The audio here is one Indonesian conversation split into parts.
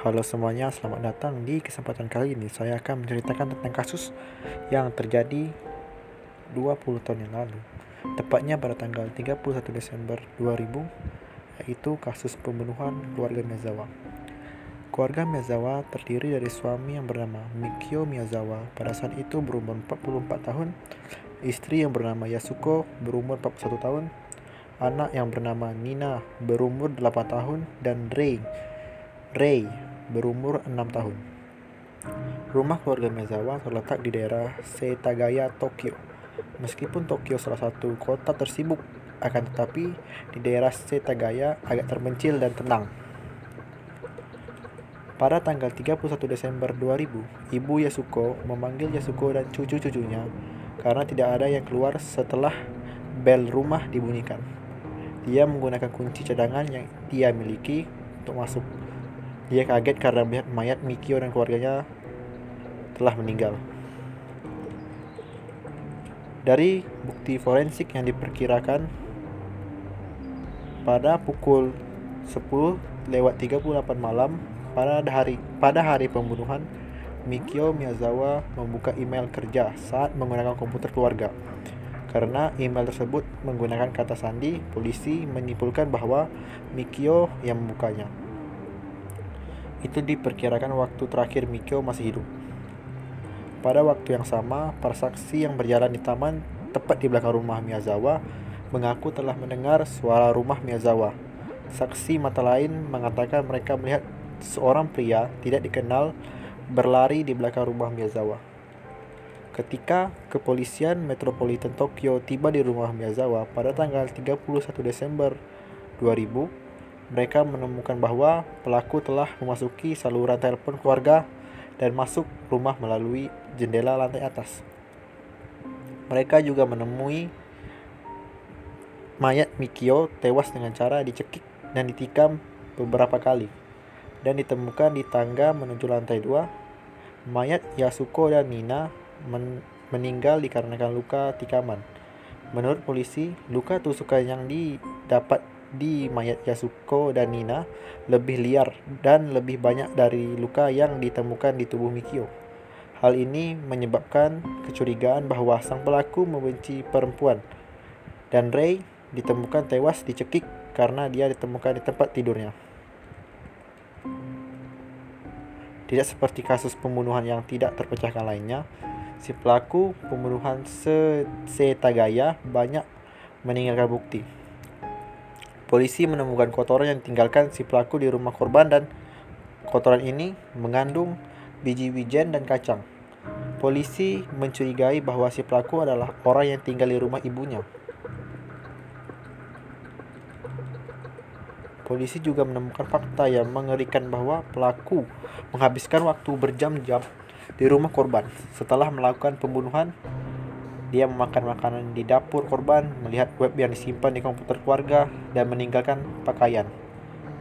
Halo semuanya, selamat datang di kesempatan kali ini. Saya akan menceritakan tentang kasus yang terjadi 20 tahun yang lalu. Tepatnya pada tanggal 31 Desember 2000 Yaitu kasus pembunuhan keluarga Miyazawa. Keluarga Miyazawa terdiri dari suami yang bernama Mikio Miyazawa Pada saat itu berumur 44 tahun Istri yang bernama Yasuko berumur 41 tahun Anak yang bernama Nina berumur 8 tahun Dan Rei Rei berumur 6 tahun. Rumah keluarga Mezawa terletak di daerah Setagaya, Tokyo. Meskipun Tokyo salah satu kota tersibuk, akan tetapi di daerah Setagaya agak terpencil dan tenang. Pada tanggal 31 Desember 2000, Ibu Yasuko memanggil Yasuko dan cucu-cucunya karena tidak ada yang keluar setelah bel rumah dibunyikan. Dia menggunakan kunci cadangan yang dia miliki untuk masuk. Dia kaget karena melihat mayat Mikio dan keluarganya telah meninggal. Dari bukti forensik yang diperkirakan pada pukul 10 lewat 38 malam pada hari pada hari pembunuhan Mikio Miyazawa membuka email kerja saat menggunakan komputer keluarga. Karena email tersebut menggunakan kata sandi, polisi menyimpulkan bahwa Mikio yang membukanya. Itu diperkirakan waktu terakhir Mikio masih hidup. Pada waktu yang sama, para saksi yang berjalan di taman tepat di belakang rumah Miyazawa mengaku telah mendengar suara rumah Miyazawa. Saksi mata lain mengatakan mereka melihat seorang pria tidak dikenal berlari di belakang rumah Miyazawa. Ketika kepolisian Metropolitan Tokyo tiba di rumah Miyazawa pada tanggal 31 Desember 2000, mereka menemukan bahwa pelaku telah memasuki saluran telepon keluarga dan masuk rumah melalui jendela lantai atas. Mereka juga menemui mayat Mikio tewas dengan cara dicekik dan ditikam beberapa kali dan ditemukan di tangga menuju lantai dua. Mayat Yasuko dan Nina men meninggal dikarenakan luka tikaman. Menurut polisi, luka tusukan yang didapat di mayat Yasuko dan Nina lebih liar dan lebih banyak dari luka yang ditemukan di tubuh Mikio. Hal ini menyebabkan kecurigaan bahwa sang pelaku membenci perempuan. Dan Ray ditemukan tewas dicekik karena dia ditemukan di tempat tidurnya. Tidak seperti kasus pembunuhan yang tidak terpecahkan lainnya, si pelaku pembunuhan Setagaya banyak meninggalkan bukti. Polisi menemukan kotoran yang ditinggalkan si pelaku di rumah korban dan kotoran ini mengandung biji wijen dan kacang. Polisi mencurigai bahwa si pelaku adalah orang yang tinggal di rumah ibunya. Polisi juga menemukan fakta yang mengerikan bahwa pelaku menghabiskan waktu berjam-jam di rumah korban setelah melakukan pembunuhan dia memakan makanan di dapur korban, melihat web yang disimpan di komputer keluarga, dan meninggalkan pakaian.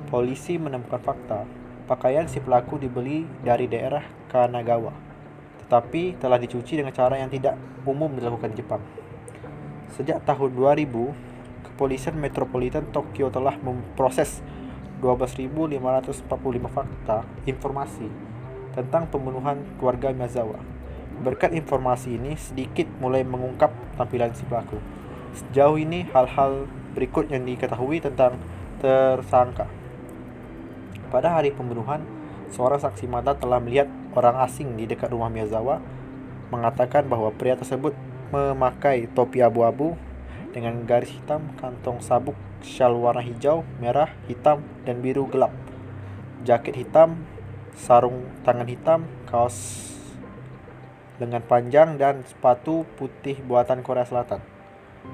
Polisi menemukan fakta, pakaian si pelaku dibeli dari daerah Kanagawa, tetapi telah dicuci dengan cara yang tidak umum dilakukan di Jepang. Sejak tahun 2000, Kepolisian Metropolitan Tokyo telah memproses 12.545 fakta informasi tentang pembunuhan keluarga Miyazawa Berkat informasi ini, sedikit mulai mengungkap tampilan si pelaku. Sejauh ini, hal-hal berikut yang diketahui tentang tersangka. Pada hari pembunuhan, seorang saksi mata telah melihat orang asing di dekat rumah Miyazawa mengatakan bahwa pria tersebut memakai topi abu-abu dengan garis hitam, kantong sabuk, syal warna hijau, merah, hitam, dan biru gelap, jaket hitam, sarung tangan hitam, kaos lengan panjang dan sepatu putih buatan Korea Selatan.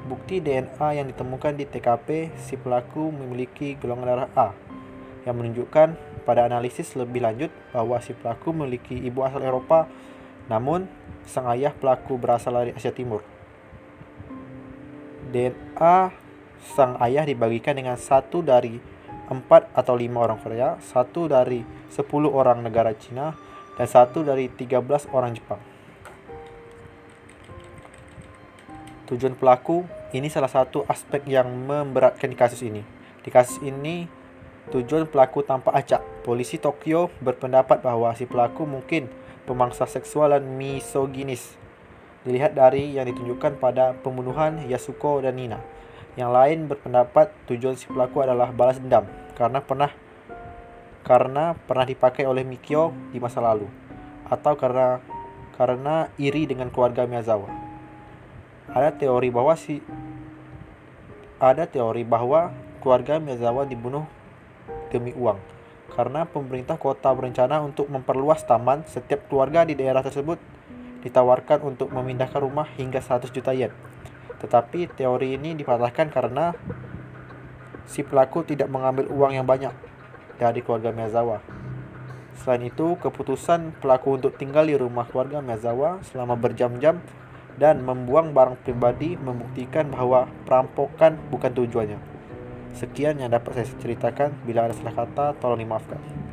Bukti DNA yang ditemukan di TKP si pelaku memiliki golongan darah A yang menunjukkan pada analisis lebih lanjut bahwa si pelaku memiliki ibu asal Eropa namun sang ayah pelaku berasal dari Asia Timur. DNA sang ayah dibagikan dengan satu dari empat atau lima orang Korea, satu dari sepuluh orang negara Cina, dan satu dari 13 orang Jepang. Tujuan pelaku ini salah satu aspek yang memberatkan di kasus ini. Di kasus ini, tujuan pelaku tanpa acak Polisi Tokyo berpendapat bahwa si pelaku mungkin pemangsa seksual dan misoginis. Dilihat dari yang ditunjukkan pada pembunuhan Yasuko dan Nina. Yang lain berpendapat tujuan si pelaku adalah balas dendam karena pernah karena pernah dipakai oleh Mikio di masa lalu atau karena karena iri dengan keluarga Miyazawa. Ada teori bahwa si ada teori bahwa keluarga Miyazawa dibunuh demi uang karena pemerintah kota berencana untuk memperluas taman setiap keluarga di daerah tersebut ditawarkan untuk memindahkan rumah hingga 100 juta yen. Tetapi teori ini dipatahkan karena si pelaku tidak mengambil uang yang banyak dari keluarga Miyazawa. Selain itu, keputusan pelaku untuk tinggal di rumah keluarga Miyazawa selama berjam-jam dan membuang barang pribadi membuktikan bahwa perampokan bukan tujuannya. Sekian yang dapat saya ceritakan. Bila ada salah kata, tolong dimaafkan.